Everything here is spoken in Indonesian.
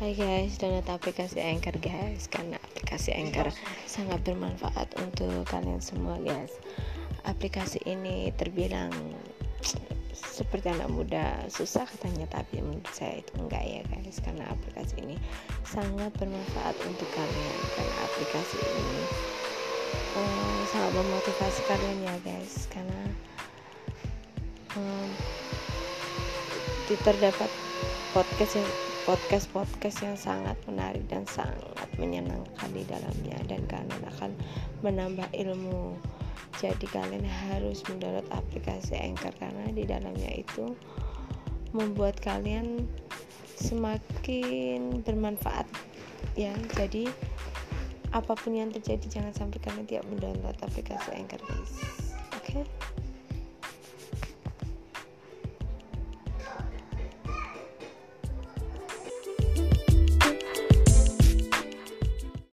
Hai guys, download aplikasi Anchor guys Karena aplikasi Anchor sangat bermanfaat untuk kalian semua guys. Aplikasi ini terbilang seperti anak muda susah katanya Tapi menurut saya itu enggak ya guys Karena aplikasi ini sangat bermanfaat untuk kalian Karena aplikasi ini um, sangat memotivasi kalian ya guys Karena um, terdapat podcast yang podcast-podcast yang sangat menarik dan sangat menyenangkan di dalamnya dan kalian akan menambah ilmu. Jadi kalian harus mendownload aplikasi Anchor karena di dalamnya itu membuat kalian semakin bermanfaat ya. Jadi apa pun yang terjadi jangan sampai kalian tidak mendownload aplikasi Anchor guys